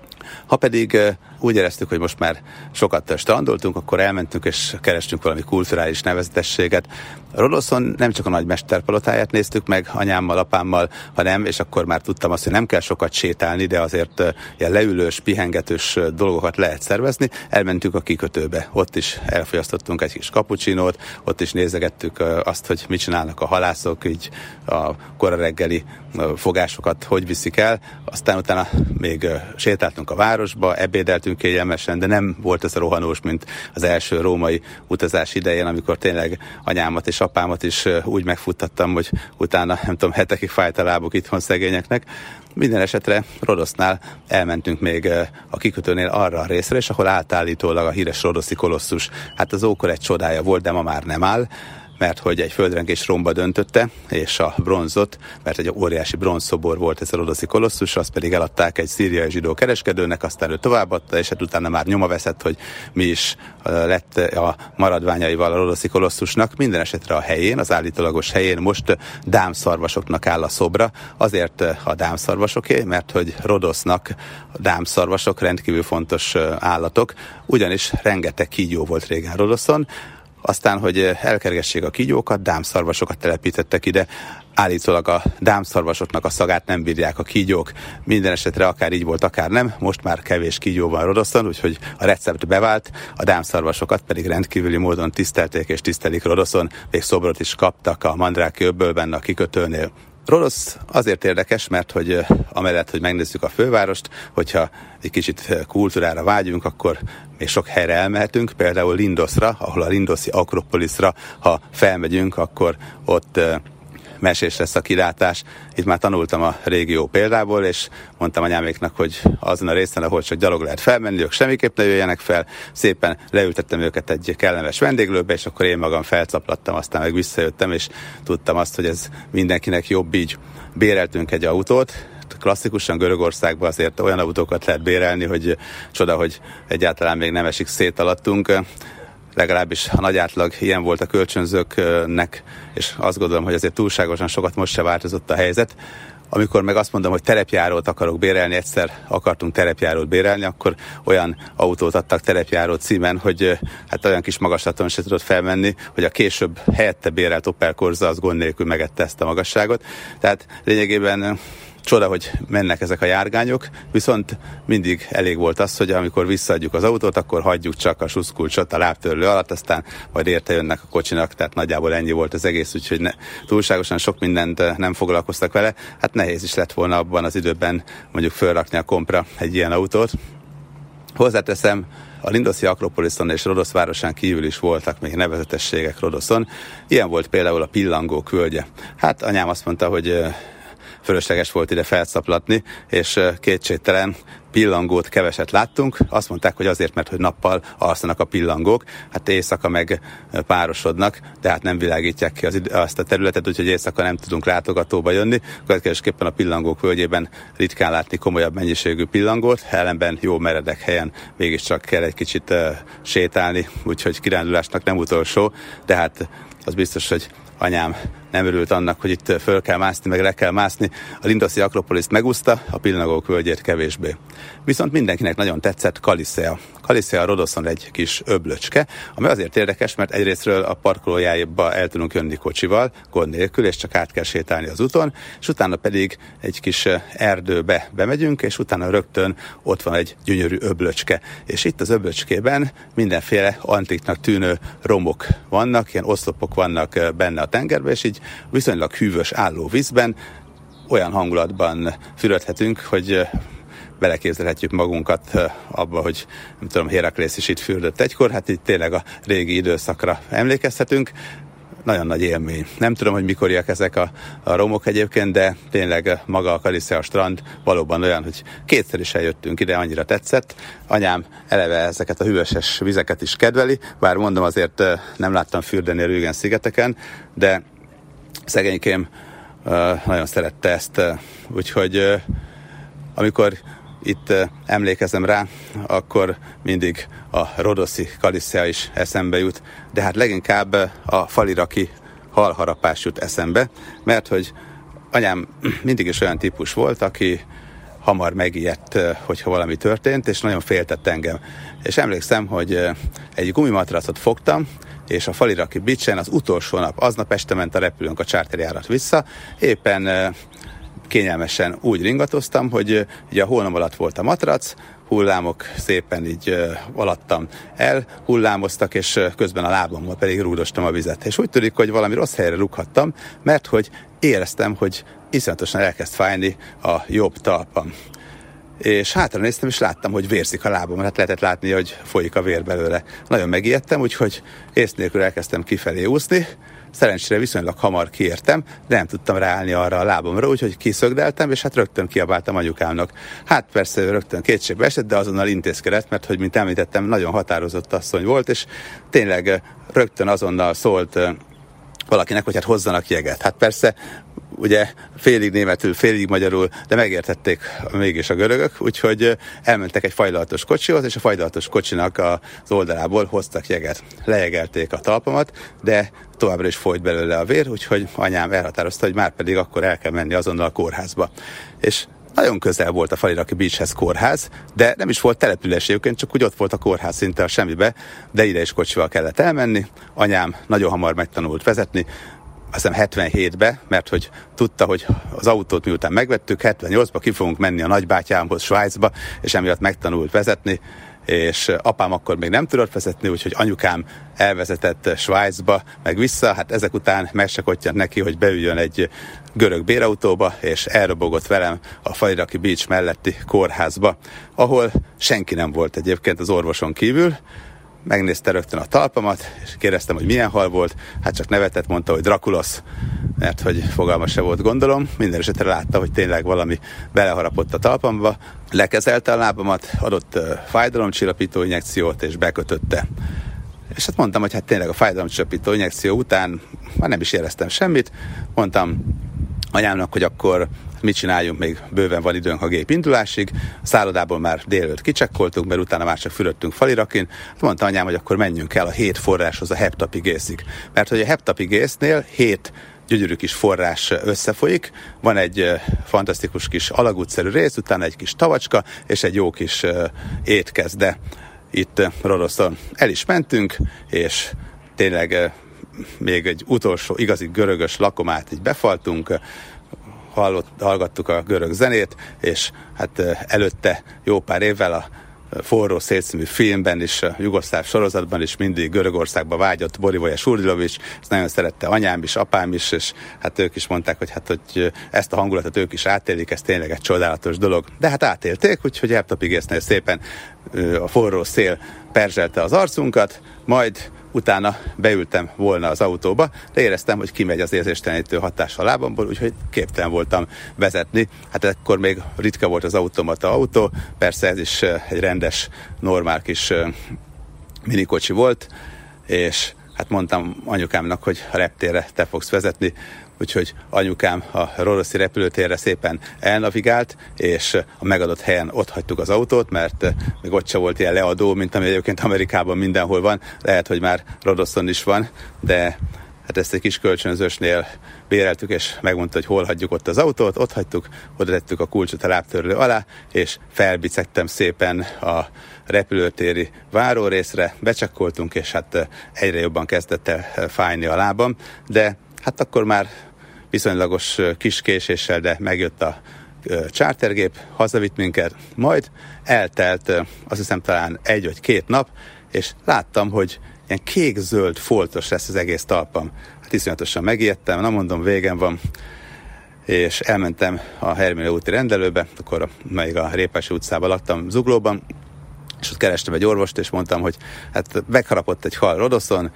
Ha pedig úgy éreztük, hogy most már sokat strandoltunk, akkor elmentünk és kerestünk valami kulturális nevezetességet. Rodoszon nem csak a nagy mesterpalotáját néztük meg anyámmal, apámmal, hanem, és akkor már tudtam azt, hogy nem kell sokat sétálni, de azért ilyen leülős, pihengetős dolgokat lehet szervezni. Elmentünk a kikötőbe, ott is elfogyasztottunk egy kis kapucsinót, ott is nézegettük azt, hogy mit csinálnak a halászok, így a kora reggeli fogásokat hogy viszik el. Aztán utána még sétáltunk a városba, ebédeltünk kényelmesen, de nem volt ez a rohanós, mint az első római utazás idején, amikor tényleg anyámat és apámat is úgy megfuttattam, hogy utána nem tudom, hetekig fájt a lábuk itthon szegényeknek. Minden esetre Rodosznál elmentünk még a kikötőnél arra a részre, és ahol átállítólag a híres rodoszi kolosszus, hát az ókor egy csodája volt, de ma már nem áll mert hogy egy földrengés romba döntötte, és a bronzot, mert egy óriási bronzszobor volt ez a rodoszi kolosszus, azt pedig eladták egy szíriai zsidó kereskedőnek, aztán ő továbbadta, és hát utána már nyoma veszett, hogy mi is lett a maradványaival a rodoszi kolosszusnak. Minden esetre a helyén, az állítólagos helyén most dámszarvasoknak áll a szobra, azért a dámszarvasoké, mert hogy Rodosznak a dámszarvasok rendkívül fontos állatok, ugyanis rengeteg kígyó volt régen Rodoszon, aztán, hogy elkergessék a kígyókat, dámszarvasokat telepítettek ide, állítólag a dámszarvasoknak a szagát nem bírják a kígyók. Minden esetre akár így volt, akár nem. Most már kevés kígyó van Rodoszon, úgyhogy a recept bevált, a dámszarvasokat pedig rendkívüli módon tisztelték és tisztelik Rodoszon, még szobrot is kaptak a Mandráki öbbölben a kikötőnél. Rodosz azért érdekes, mert hogy amellett, hogy megnézzük a fővárost, hogyha egy kicsit kultúrára vágyunk, akkor még sok helyre elmehetünk, például Lindosra, ahol a Lindoszi Akropolisra, ha felmegyünk, akkor ott mesés lesz a kilátás. Itt már tanultam a régió példából, és mondtam anyáméknak, hogy azon a részen, ahol csak gyalog lehet felmenni, ők semmiképp ne jöjjenek fel. Szépen leültettem őket egy kellemes vendéglőbe, és akkor én magam felcaplattam, aztán meg visszajöttem, és tudtam azt, hogy ez mindenkinek jobb így. Béreltünk egy autót, klasszikusan Görögországban azért olyan autókat lehet bérelni, hogy csoda, hogy egyáltalán még nem esik szét alattunk legalábbis a nagy átlag ilyen volt a kölcsönzőknek, és azt gondolom, hogy azért túlságosan sokat most se változott a helyzet. Amikor meg azt mondom, hogy terepjárót akarok bérelni, egyszer akartunk terepjárót bérelni, akkor olyan autót adtak terepjáró címen, hogy hát olyan kis magaslaton se tudott felmenni, hogy a később helyette bérelt Opel Corsa az gond nélkül megette ezt a magasságot. Tehát lényegében Csoda, hogy mennek ezek a járgányok, viszont mindig elég volt az, hogy amikor visszaadjuk az autót, akkor hagyjuk csak a suszkulcsot a lábtörlő alatt, aztán majd érte jönnek a kocsinak, tehát nagyjából ennyi volt az egész, úgyhogy ne, túlságosan sok mindent eh, nem foglalkoztak vele. Hát nehéz is lett volna abban az időben mondjuk fölrakni a kompra egy ilyen autót. Hozzáteszem, a Lindoszi Akropoliszon és Rodosz városán kívül is voltak még nevezetességek Rodoszon. Ilyen volt például a Pillangó küldje. Hát anyám azt mondta, hogy eh, fölösleges volt ide felszaplatni, és kétségtelen pillangót keveset láttunk. Azt mondták, hogy azért, mert hogy nappal alszanak a pillangók, hát éjszaka meg párosodnak, de hát nem világítják ki az, azt a területet, úgyhogy éjszaka nem tudunk látogatóba jönni. Következésképpen a pillangók völgyében ritkán látni komolyabb mennyiségű pillangót, ellenben jó meredek helyen mégiscsak kell egy kicsit uh, sétálni, úgyhogy kirándulásnak nem utolsó, de hát az biztos, hogy anyám nem örült annak, hogy itt föl kell mászni, meg le kell mászni. A Lindoszi Akropoliszt megúszta, a Pilnagók völgyét kevésbé. Viszont mindenkinek nagyon tetszett Kaliszea. Kaliszea Rodoszon egy kis öblöcske, ami azért érdekes, mert egyrésztről a parkolójába el tudunk jönni kocsival, gond nélkül, és csak át kell sétálni az úton, és utána pedig egy kis erdőbe bemegyünk, és utána rögtön ott van egy gyönyörű öblöcske. És itt az öblöcskében mindenféle antiknak tűnő romok vannak, ilyen oszlopok vannak benne a tengerben, és így viszonylag hűvös álló vízben olyan hangulatban fürödhetünk, hogy beleképzelhetjük magunkat abba, hogy nem tudom, Héraklész is itt fürdött egykor, hát itt tényleg a régi időszakra emlékezhetünk. Nagyon nagy élmény. Nem tudom, hogy mikoriak ezek a, a romok egyébként, de tényleg maga a Kaliszea strand valóban olyan, hogy kétszer is eljöttünk ide, annyira tetszett. Anyám eleve ezeket a hűvöses vizeket is kedveli, bár mondom azért nem láttam fürdeni a Rügen szigeteken, de szegénykém nagyon szerette ezt, úgyhogy amikor itt emlékezem rá, akkor mindig a rodoszi kaliszea is eszembe jut, de hát leginkább a faliraki halharapás jut eszembe, mert hogy anyám mindig is olyan típus volt, aki hamar megijedt, hogyha valami történt, és nagyon féltett engem. És emlékszem, hogy egy gumimatracot fogtam, és a faliraki bicsen az utolsó nap, aznap este ment a repülőnk a charterjárat vissza, éppen kényelmesen úgy ringatoztam, hogy ugye a holnap alatt volt a matrac, hullámok szépen így alattam el, hullámoztak, és közben a lábammal pedig rúdostam a vizet. És úgy tűnik, hogy valami rossz helyre rúghattam, mert hogy éreztem, hogy iszonyatosan elkezd fájni a jobb talpam és hátra néztem, és láttam, hogy vérzik a lábam, hát lehetett látni, hogy folyik a vér belőle. Nagyon megijedtem, úgyhogy ész nélkül elkezdtem kifelé úszni, Szerencsére viszonylag hamar kiértem, de nem tudtam ráállni arra a lábamra, úgyhogy kiszögdeltem, és hát rögtön kiabáltam anyukámnak. Hát persze rögtön kétségbe esett, de azonnal intézkedett, mert hogy mint említettem, nagyon határozott asszony volt, és tényleg rögtön azonnal szólt valakinek, hogy hát hozzanak jeget. Hát persze ugye félig németül, félig magyarul, de megértették mégis a görögök, úgyhogy elmentek egy fajlalatos kocsihoz, és a fajlalatos kocsinak az oldalából hoztak jeget. Lejegelték a talpamat, de továbbra is folyt belőle a vér, úgyhogy anyám elhatározta, hogy már pedig akkor el kell menni azonnal a kórházba. És nagyon közel volt a Faliraki Beachhez kórház, de nem is volt település egyébként, csak úgy ott volt a kórház szinte a semmibe, de ide is kocsival kellett elmenni. Anyám nagyon hamar megtanult vezetni, azt hiszem 77-be, mert hogy tudta, hogy az autót miután megvettük, 78-ba ki fogunk menni a nagybátyámhoz Svájcba, és emiatt megtanult vezetni, és apám akkor még nem tudott vezetni, úgyhogy anyukám elvezetett Svájcba, meg vissza, hát ezek után megsekottyant neki, hogy beüljön egy görög bérautóba, és elrobogott velem a Fajraki Beach melletti kórházba, ahol senki nem volt egyébként az orvoson kívül, megnézte rögtön a talpamat, és kérdeztem, hogy milyen hal volt, hát csak nevetett, mondta, hogy Drakulos, mert hogy fogalma se volt, gondolom. Minden esetre látta, hogy tényleg valami beleharapott a talpamba, lekezelte a lábamat, adott fájdalomcsillapító injekciót, és bekötötte. És hát mondtam, hogy hát tényleg a fájdalomcsillapító injekció után már nem is éreztem semmit. Mondtam anyámnak, hogy akkor mit csináljunk, még bőven van időnk a gép indulásig. A szállodából már délőtt kicsekkoltunk, mert utána már csak fürödtünk falirakin. Mondta anyám, hogy akkor menjünk el a hét forráshoz, a heptapigészig. Mert hogy a heptapigésznél hét gyönyörű kis forrás összefolyik, van egy fantasztikus kis alagútszerű rész, utána egy kis tavacska, és egy jó kis étkezde itt Rodoszon. El is mentünk, és tényleg még egy utolsó igazi görögös lakomát így befaltunk, hallott, hallgattuk a görög zenét, és hát előtte jó pár évvel a forró szélszínű filmben is, a jugoszláv sorozatban is mindig Görögországba vágyott Borivoja Surdilovics, ezt nagyon szerette anyám is, apám is, és hát ők is mondták, hogy hát hogy ezt a hangulatot ők is átélik, ez tényleg egy csodálatos dolog. De hát átélték, úgyhogy Eltapigésznél szépen a forró szél perzselte az arcunkat, majd utána beültem volna az autóba, de éreztem, hogy kimegy az érzéstelenítő hatás a lábamból, úgyhogy képtelen voltam vezetni. Hát ekkor még ritka volt az automata autó, persze ez is egy rendes, normál kis minikocsi volt, és hát mondtam anyukámnak, hogy a reptérre te fogsz vezetni, úgyhogy anyukám a Roroszi repülőtérre szépen elnavigált, és a megadott helyen ott hagytuk az autót, mert még ott se volt ilyen leadó, mint ami egyébként Amerikában mindenhol van, lehet, hogy már Rodoszon is van, de hát ezt egy kis kölcsönzősnél béreltük, és megmondta, hogy hol hagyjuk ott az autót, ott hagytuk, oda tettük a kulcsot a lábtörlő alá, és felbicegtem szépen a repülőtéri várórészre, becsekkoltunk, és hát egyre jobban kezdett el fájni a lábam, de hát akkor már viszonylagos kis késéssel, de megjött a chartergép, hazavitt minket, majd eltelt azt hiszem talán egy vagy két nap, és láttam, hogy ilyen kék-zöld foltos lesz az egész talpam. Hát iszonyatosan megijedtem, na mondom, végem van, és elmentem a Hermile úti rendelőbe, akkor még a Répási utcában laktam Zuglóban, és ott kerestem egy orvost, és mondtam, hogy hát megharapott egy hal Rodoszon,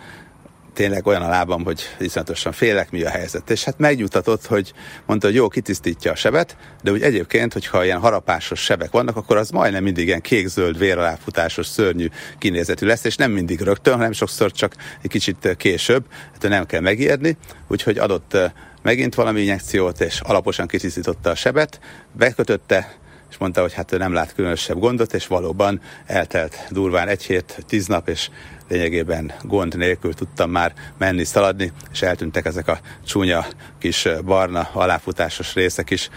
tényleg olyan a lábam, hogy iszonyatosan félek, mi a helyzet. És hát megnyugtatott, hogy mondta, hogy jó, kitisztítja a sebet, de úgy egyébként, hogyha ilyen harapásos sebek vannak, akkor az majdnem mindig ilyen kék-zöld, véraláfutásos, szörnyű kinézetű lesz, és nem mindig rögtön, hanem sokszor csak egy kicsit később, hát nem kell megijedni, úgyhogy adott eh, megint valami injekciót, és alaposan kitisztította a sebet, bekötötte, és mondta, hogy hát ő nem lát különösebb gondot, és valóban eltelt durván egy hét, tíz nap, és lényegében gond nélkül tudtam már menni, szaladni, és eltűntek ezek a csúnya kis barna aláfutásos részek is.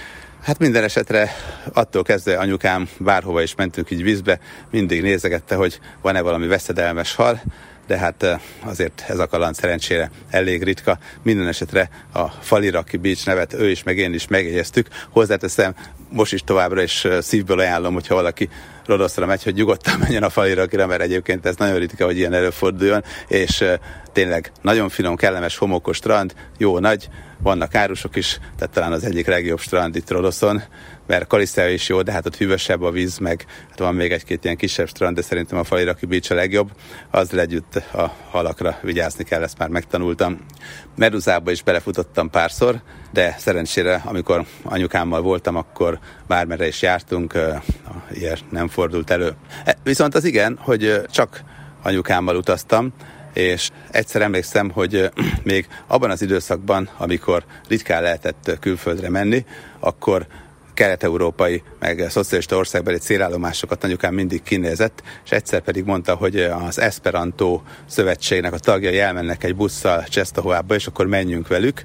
Hát minden esetre attól kezdve anyukám bárhova is mentünk így vízbe, mindig nézegette, hogy van-e valami veszedelmes hal, de hát azért ez a kaland szerencsére elég ritka. Minden esetre a Faliraki Beach nevet ő is, meg én is megjegyeztük. Hozzáteszem, most is továbbra is szívből ajánlom, hogyha valaki Rodoszra megy, hogy nyugodtan menjen a Falirakira, mert egyébként ez nagyon ritka, hogy ilyen előforduljon, és tényleg nagyon finom, kellemes, homokos strand, jó nagy, vannak árusok is, tehát talán az egyik legjobb strand itt Rodoszon, mert Kalisztea is jó, de hát ott hűvösebb a víz, meg hát van még egy-két ilyen kisebb strand, de szerintem a Faliraki Beach a legjobb. Az együtt a halakra vigyázni kell, ezt már megtanultam. Meduzába is belefutottam párszor, de szerencsére, amikor anyukámmal voltam, akkor bármerre is jártunk, ilyen nem fordult elő. E, viszont az igen, hogy csak anyukámmal utaztam, és egyszer emlékszem, hogy még abban az időszakban, amikor ritkán lehetett külföldre menni, akkor kelet-európai, meg szocialista országbeli célállomásokat anyukám mindig kinézett, és egyszer pedig mondta, hogy az Esperanto szövetségnek a tagjai elmennek egy busszal Csesztahovába, és akkor menjünk velük.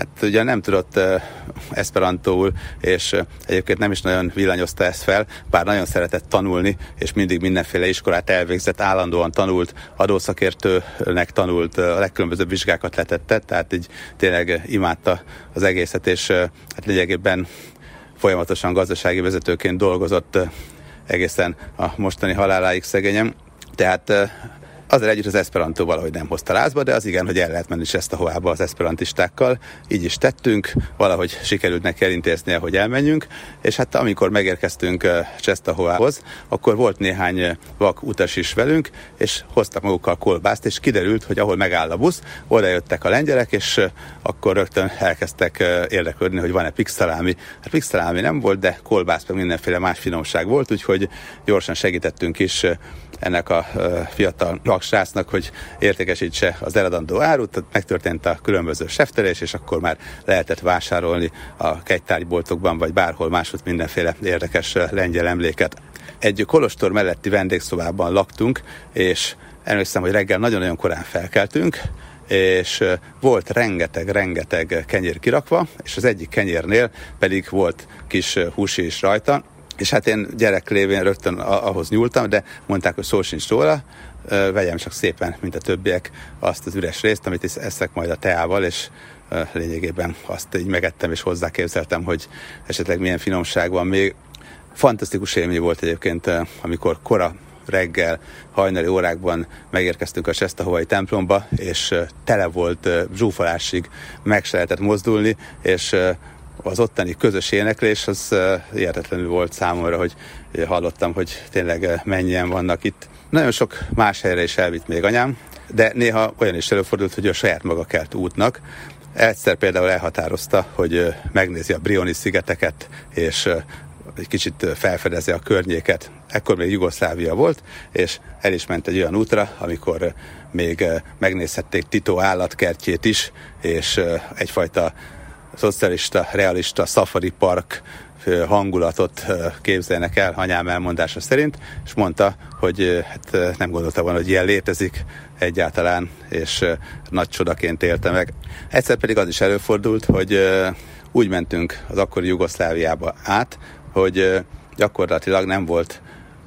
Hát ugye nem tudott uh, esperantóul, és uh, egyébként nem is nagyon villanyozta ezt fel, bár nagyon szeretett tanulni, és mindig mindenféle iskolát elvégzett, állandóan tanult, adószakértőnek tanult, uh, a legkülönbözőbb vizsgákat letette, tehát így tényleg imádta az egészet, és hát lényegében folyamatosan gazdasági vezetőként dolgozott egészen a mostani haláláig szegényem. Tehát Azért együtt az Esperanto valahogy nem hozta lázba, de az igen, hogy el lehet menni ezt a hoába az esperantistákkal. Így is tettünk, valahogy sikerült neki elintéznie, hogy elmenjünk, és hát amikor megérkeztünk Csesztahoához, akkor volt néhány vak utas is velünk, és hoztak magukkal kolbászt, és kiderült, hogy ahol megáll a busz, oda jöttek a lengyelek, és akkor rögtön elkezdtek érdeklődni, hogy van-e pixelámi. Hát pixelámi nem volt, de kolbász meg mindenféle más finomság volt, úgyhogy gyorsan segítettünk is ennek a fiatal srácnak, hogy értékesítse az eladandó árut, tehát megtörtént a különböző seftelés, és akkor már lehetett vásárolni a kegytárgyboltokban, vagy bárhol máshogy mindenféle érdekes lengyel emléket. Egy kolostor melletti vendégszobában laktunk, és emlékszem, hogy reggel nagyon-nagyon korán felkeltünk, és volt rengeteg-rengeteg kenyér kirakva, és az egyik kenyérnél pedig volt kis hús is rajta, és hát én gyerek lévén rögtön ahhoz nyúltam, de mondták, hogy szó sincs róla, vegyem csak szépen, mint a többiek, azt az üres részt, amit eszek majd a teával, és lényegében azt így megettem, és hozzáképzeltem, hogy esetleg milyen finomság van még. Fantasztikus élmény volt egyébként, amikor kora reggel, hajnali órákban megérkeztünk a Sestahovai templomba, és tele volt zsúfolásig, meg se lehetett mozdulni, és az ottani közös éneklés az hihetetlenül volt számomra, hogy hallottam, hogy tényleg mennyien vannak itt. Nagyon sok más helyre is elvitt még anyám, de néha olyan is előfordult, hogy a saját maga kelt útnak. Egyszer például elhatározta, hogy megnézi a Brioni szigeteket, és egy kicsit felfedezi a környéket. Ekkor még Jugoszlávia volt, és el is ment egy olyan útra, amikor még megnézhették Tito állatkertjét is, és egyfajta szocialista, realista safari park hangulatot képzelnek el anyám elmondása szerint, és mondta, hogy hát nem gondolta volna, hogy ilyen létezik egyáltalán, és nagy csodaként élte meg. Egyszer pedig az is előfordult, hogy úgy mentünk az akkori Jugoszláviába át, hogy gyakorlatilag nem volt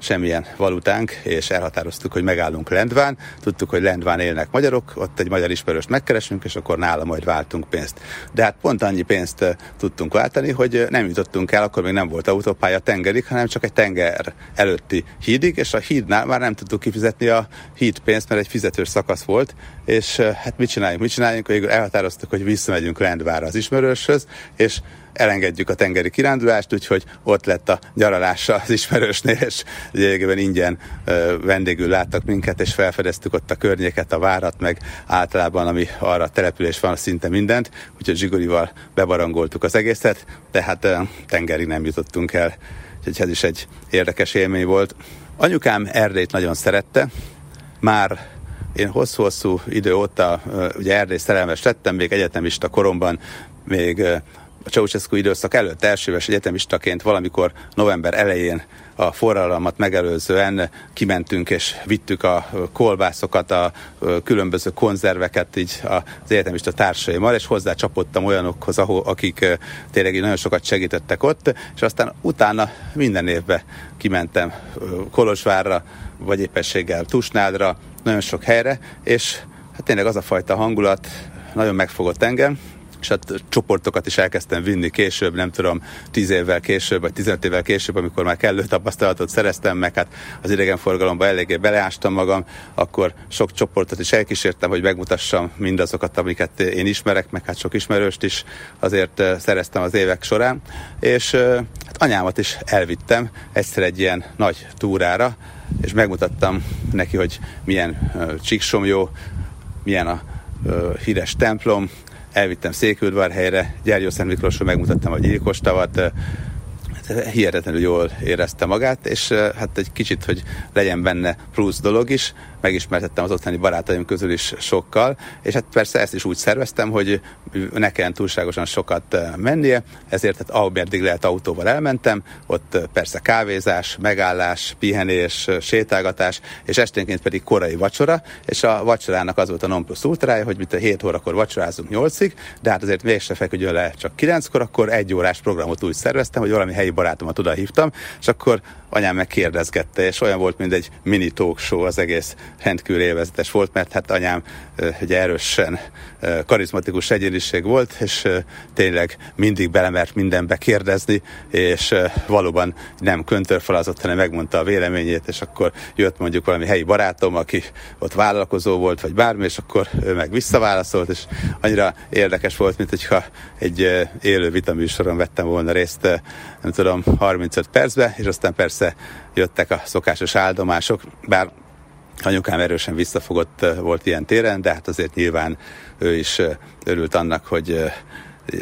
semmilyen valutánk, és elhatároztuk, hogy megállunk Lendván. Tudtuk, hogy Lendván élnek magyarok, ott egy magyar ismerőst megkeresünk, és akkor nála majd váltunk pénzt. De hát pont annyi pénzt tudtunk váltani, hogy nem jutottunk el, akkor még nem volt autópálya tengerig, hanem csak egy tenger előtti hídig, és a hídnál már nem tudtuk kifizetni a híd pénzt, mert egy fizetős szakasz volt, és hát mit csináljunk, mit csináljunk, hogy elhatároztuk, hogy visszamegyünk Lendvára az ismerőshöz, és elengedjük a tengeri kirándulást, úgyhogy ott lett a nyaralása az ismerősnél, és lényegében ingyen vendégül láttak minket, és felfedeztük ott a környéket, a várat, meg általában, ami arra a település van, szinte mindent, úgyhogy Zsigorival bebarangoltuk az egészet, tehát tengerig nem jutottunk el, úgyhogy ez is egy érdekes élmény volt. Anyukám Erdélyt nagyon szerette, már én hosszú-hosszú idő óta ugye Erdély szerelmes lettem, még egyetemista koromban még a Ceausescu időszak előtt elsőves egyetemistaként valamikor november elején a forradalmat megelőzően kimentünk és vittük a kolbászokat, a különböző konzerveket így az egyetemista társaimmal, és hozzá csapottam olyanokhoz, ahol, akik tényleg nagyon sokat segítettek ott, és aztán utána minden évben kimentem Kolozsvárra, vagy éppességgel Tusnádra, nagyon sok helyre, és hát tényleg az a fajta hangulat nagyon megfogott engem, csoportokat is elkezdtem vinni később, nem tudom, 10 évvel később, vagy 15 évvel később, amikor már kellő tapasztalatot szereztem, meg hát az idegenforgalomba eléggé beleástam magam, akkor sok csoportot is elkísértem, hogy megmutassam mindazokat, amiket én ismerek, meg hát sok ismerőst is azért eh, szereztem az évek során, és eh, hát anyámat is elvittem egyszer egy ilyen nagy túrára, és megmutattam neki, hogy milyen uh, Csíksomjó, milyen a uh, híres templom, elvittem Széküldvárhelyre, Gyergyó Szent Miklósról megmutattam a gyilkostavat, hát hihetetlenül jól érezte magát, és hát egy kicsit, hogy legyen benne plusz dolog is, megismertettem az ottani barátaim közül is sokkal, és hát persze ezt is úgy szerveztem, hogy ne kelljen túlságosan sokat mennie, ezért hát ahol lehet autóval elmentem, ott persze kávézás, megállás, pihenés, sétálgatás, és esténként pedig korai vacsora, és a vacsorának az volt a non plus ultrája, hogy mint a 7 órakor vacsorázunk 8-ig, de hát azért mégse feküdjön le csak 9-kor, akkor egy órás programot úgy szerveztem, hogy valami helyi barátomat oda hívtam, és akkor anyám megkérdezgette, és olyan volt, mint egy mini talk show, az egész rendkívül élvezetes volt, mert hát anyám egy erősen karizmatikus egyéniség volt, és tényleg mindig belemert mindenbe kérdezni, és valóban nem köntörfalazott, hanem megmondta a véleményét, és akkor jött mondjuk valami helyi barátom, aki ott vállalkozó volt, vagy bármi, és akkor ő meg visszaválaszolt, és annyira érdekes volt, mint hogyha egy élő vitaműsoron vettem volna részt, nem tudom, 35 percbe, és aztán persze jöttek a szokásos áldomások, bár Anyukám erősen visszafogott volt ilyen téren, de hát azért nyilván ő is örült annak, hogy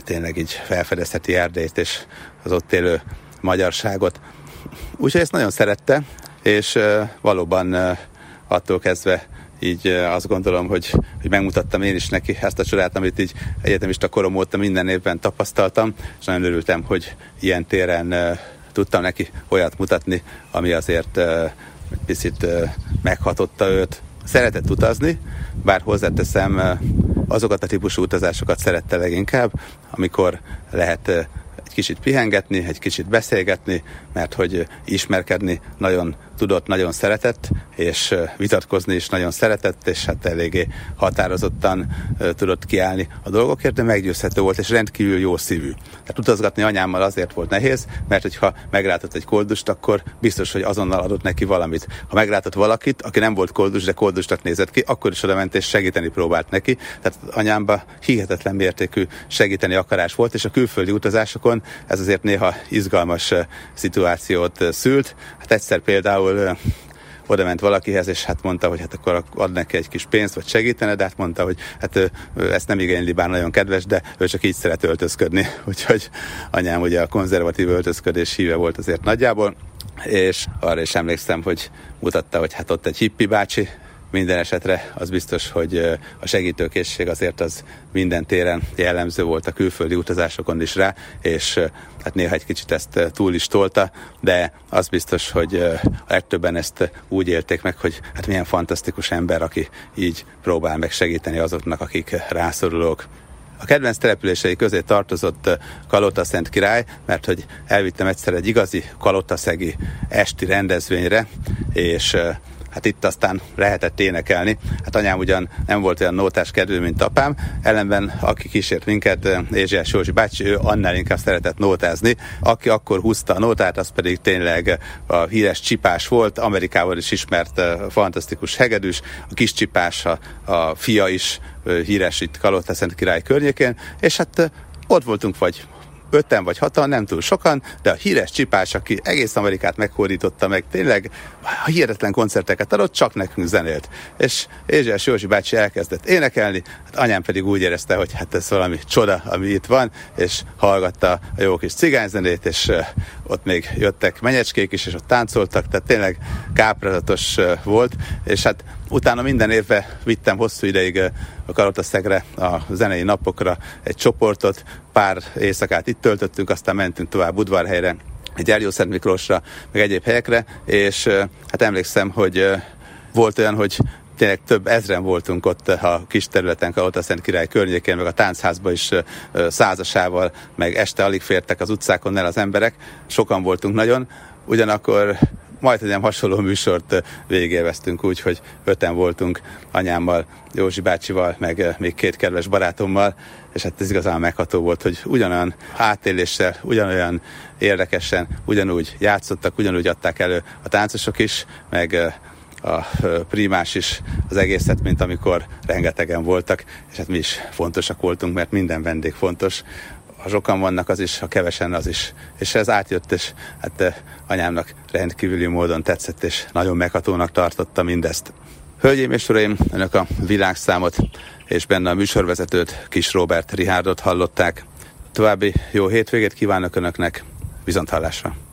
tényleg így felfedezheti Erdélyt és az ott élő magyarságot. Úgyhogy ezt nagyon szerette, és valóban attól kezdve így azt gondolom, hogy, hogy megmutattam én is neki ezt a csodát, amit így egyetemista korom óta minden évben tapasztaltam, és nagyon örültem, hogy ilyen téren tudtam neki olyat mutatni, ami azért egy picit meghatotta őt. Szeretett utazni, bár hozzáteszem, azokat a típusú utazásokat szerette leginkább, amikor lehet egy kicsit pihengetni, egy kicsit beszélgetni, mert hogy ismerkedni nagyon tudott, nagyon szeretett, és vitatkozni is nagyon szeretett, és hát eléggé határozottan tudott kiállni a dolgokért, de meggyőzhető volt, és rendkívül jó szívű. Tehát utazgatni anyámmal azért volt nehéz, mert hogyha meglátott egy koldust, akkor biztos, hogy azonnal adott neki valamit. Ha meglátott valakit, aki nem volt koldus, de koldusnak nézett ki, akkor is oda ment és segíteni próbált neki. Tehát anyámba hihetetlen mértékű segíteni akarás volt, és a külföldi utazásokon ez azért néha izgalmas szituációt szült. Hát egyszer például oda ment valakihez, és hát mondta, hogy hát akkor ad neki egy kis pénzt, vagy segítene, de hát mondta, hogy hát ő, ő ezt nem igényli, bár nagyon kedves, de ő csak így szeret öltözködni. Úgyhogy anyám ugye a konzervatív öltözködés híve volt azért nagyjából, és arra is emlékszem, hogy mutatta, hogy hát ott egy hippi bácsi, minden esetre az biztos, hogy a segítőkészség azért az minden téren jellemző volt a külföldi utazásokon is rá, és hát néha egy kicsit ezt túl is tolta, de az biztos, hogy a legtöbben ezt úgy élték meg, hogy hát milyen fantasztikus ember, aki így próbál meg segíteni azoknak, akik rászorulók. A kedvenc települései közé tartozott Kalota Szent Király, mert hogy elvittem egyszer egy igazi kalotaszegi esti rendezvényre, és hát itt aztán lehetett énekelni. Hát anyám ugyan nem volt olyan nótás kedvű, mint apám, ellenben aki kísért minket, Ézsiás Józsi bácsi, ő annál inkább szeretett nótázni. Aki akkor húzta a nótát, az pedig tényleg a híres csipás volt, Amerikával is ismert fantasztikus hegedűs, a kis csipás, a, a fia is híres itt Kalotta Szent Király környékén, és hát ott voltunk vagy öten vagy hatan, nem túl sokan, de a híres csipás, aki egész Amerikát meghódította meg, tényleg hihetetlen koncerteket adott, csak nekünk zenélt. És Ézsás Józsi bácsi elkezdett énekelni, hát anyám pedig úgy érezte, hogy hát ez valami csoda, ami itt van, és hallgatta a jó kis cigányzenét, és ott még jöttek menyecskék is, és ott táncoltak, tehát tényleg káprázatos volt, és hát Utána minden évben vittem hosszú ideig a Karotaszegre, a zenei napokra egy csoportot, pár éjszakát itt töltöttünk, aztán mentünk tovább Budvarhelyre, egy Eljó Szent Miklósra, meg egyéb helyekre, és hát emlékszem, hogy volt olyan, hogy tényleg több ezren voltunk ott a kis területen, a Szent Király környékén, meg a táncházba is százasával, meg este alig fértek az utcákon el az emberek, sokan voltunk nagyon, ugyanakkor majd nem hasonló műsort végélveztünk úgy, hogy öten voltunk anyámmal, Józsi bácsival, meg még két kedves barátommal, és hát ez igazán megható volt, hogy ugyanolyan átéléssel, ugyanolyan érdekesen, ugyanúgy játszottak, ugyanúgy adták elő a táncosok is, meg a primás is az egészet, mint amikor rengetegen voltak, és hát mi is fontosak voltunk, mert minden vendég fontos, ha sokan vannak, az is, ha kevesen, az is. És ez átjött, és hát eh, anyámnak rendkívüli módon tetszett, és nagyon meghatónak tartotta mindezt. Hölgyeim és uraim, önök a világszámot és benne a műsorvezetőt, Kis Robert Rihárdot hallották. További jó hétvégét kívánok önöknek, viszont hallásra!